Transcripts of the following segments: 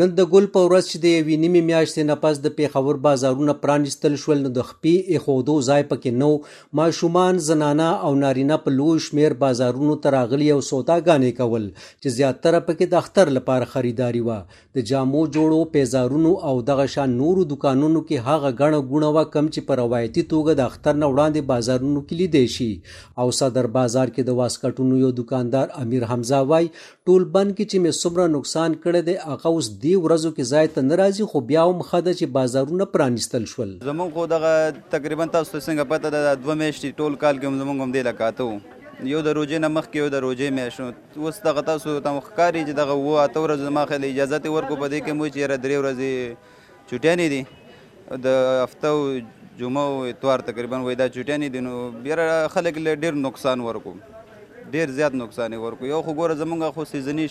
نن د ګل په ورځ چې د یوې نیمې میاشتې نه پس د پیښور بازارونه پرانیستل شول نو د خپې ایښودو ځای پکې نه و ماشومان زنانه او نارینه په لوی شمیر بازارونو ته راغلي او سوداګانې کول چې زیاتره پکې د اختر لپاره خریداري وه د جامو جوړو پیزارونو او دغه شان نورو دکانونو کې هغه ګڼه ګوڼه وه کم چې په روایتي توګه د اختر نه وړاندې بازارونو کې لیدی شي او صدر بازار کې د واسکټونو یو دکاندار امیر حمزه وای ټول بند کې چې مې څومره نقصان کړی دی هغه اوس دې ورځو کې ځای ته نه راځي خو بیا هم ښه ده چې بازارونه پرانیستل شول زمونږ خو دغه تقریبا تاسو ته څنګه پته ده دوه میاشتې ټول کال کې هم زمونږ هم دې لکه اته یو د روژې نه مخکې یو د روژې میاشت اوس دغه تاسو ته ښکاري چې دغه اووه اته ورځې زما خیال اجازت یې ورکړو په دې کې مو چې یاره درې ورځې چټیانې دي د هفته او جمعه او اتوار تقریبا وای دا چټیانې دي نو یاره خلک له ډېر نقصان ورکو ډېر زیات نقصان یې ورکو یو خو ګوره زمونږ خو سیزني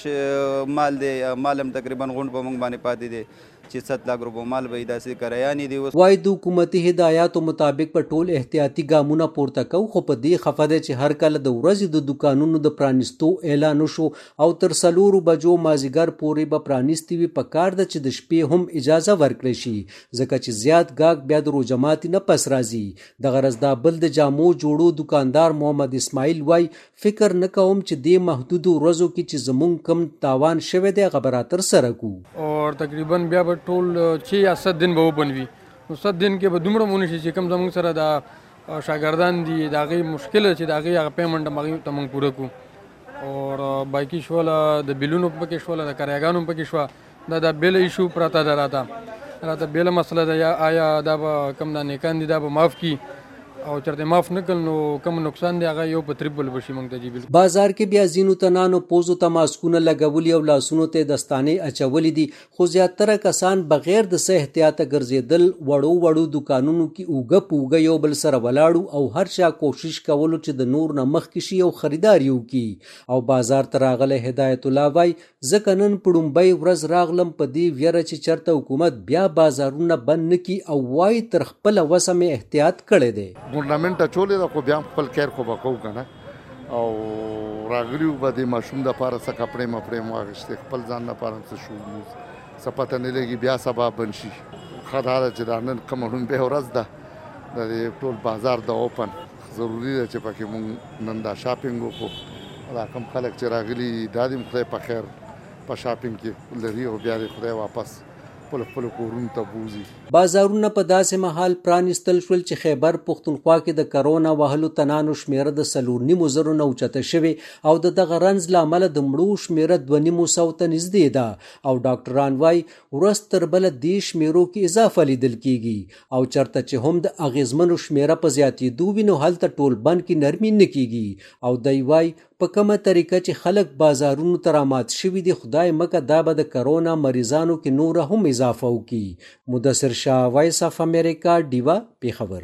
مال دی مال هم تقریبا غونډ په مونږ باندې پاتې دی چې ست لاک روپو مال به یې داسې کرایانې دي اوس وایي د حکومتي هدایاتو مطابق به ټول احتیاطي ګامونه پورته کوو خو په دې خفه دی چې هر کله د ورځې د دوکانونو د پرانیستو اعلان وشو او تر څلورو بجو مازیګر پورې به پرانیستي وي په کار ده چې د شپې هم اجازه ورکړی شي ځکه چې زیات ګاګ بیا د روژه ماتي نه پس راځي د غرض دا بل د جامو جوړو دکاندار محمد اسماعیل وای فکر نه کوم چې دې محدودو ورځو کې چې زمونږ کم تاوان شوی دی هغه به را تر سره کو او تقریبا بیا به ټول چې یا صد دن به اوپن وي نو صد دن کې به دومره مونږ شي چې کم زمونږ سره دا شاګردان دي دا غي مشکل چې دا غي هغه پیمنټ مغي ته مونږ پوره کو اور باقی شول د بیلونو پکې شول د کرایګانو پکې شو دا د بیل ایشو پراته ده راته راته بیل مسله ده یا آیا دا به کم دا نیکان دي دا به معاف کی او چرته معاف نه کړ نو کم نقصان دی هغه یو په تریپل بشي مونږ ته جی بالکل بازار کې بیا ځینو تنانو پوزو ته ماسکونه لګولي او لاسونو ته دستانې اچولې دي خو زیاتره کسان بغیر د څه احتیاطه ګرځېدل، وړو وړو دوکانونو کې اوږه په اوږه یو بل سره ولاړو او هر چا کوشش کولو چې د نور نه مخکې شي او خریدار یې وکړي او بازار ته راغلی هدایت الله وايي، ځکه نن په ړومبۍ ورځ راغلم په دې ویره چې چرته حکومت بیا بازارونه بند نه کړي او وايي، تر خپله وسه مې احتیاط کړی دی. ګورنمنټ اچولې ده خو بیا هم خپل کیر خو به کوو کنه. او راغلی و به د ماشوم د پاره څه کپړې مپړې مو اخیستې خپل ځان نه پاره څه شو څه پته نه لګي بیا سبا بند شي ښه دا ده چې دا نن کومه لومبۍ ورځ ده د ټول بازار د اوپن ضروري ده چې پکې مونږ نن دا شاپینګ وکړو دا کم خلک چې راغلي دا دې خدای په خیر په شاپینګ کې لري او بیا دې خدای واپس خپل خپل کورونو ته بوزي بازارونه په داسې مهال پرانیستل شول چې خیبر پښتونخوا کې د کرونا وهلو تنانو شمیره د سلور نیمو زرو نه اوچته شوې او د دغه رنز لامل د مړو شمیره دوه نیمو سو ته نږدې ده او ډاکټران وایي ورځ تر بله دې شمیرو کې اضافه لیدل کیږي او چرته چې هم د اغیزمنو شمیره په زیاتېدو وي نو هلته ټول بند کې نرمي نه کیږي او دی وایي په کومه طریقه چې خلک بازارونو ته رامات شوي دي خدای مکه دا به د کرونا مریضانو کې نوره هم اضافه وکړي مدثر شاه وایس اف امریکا ډیوه پیښور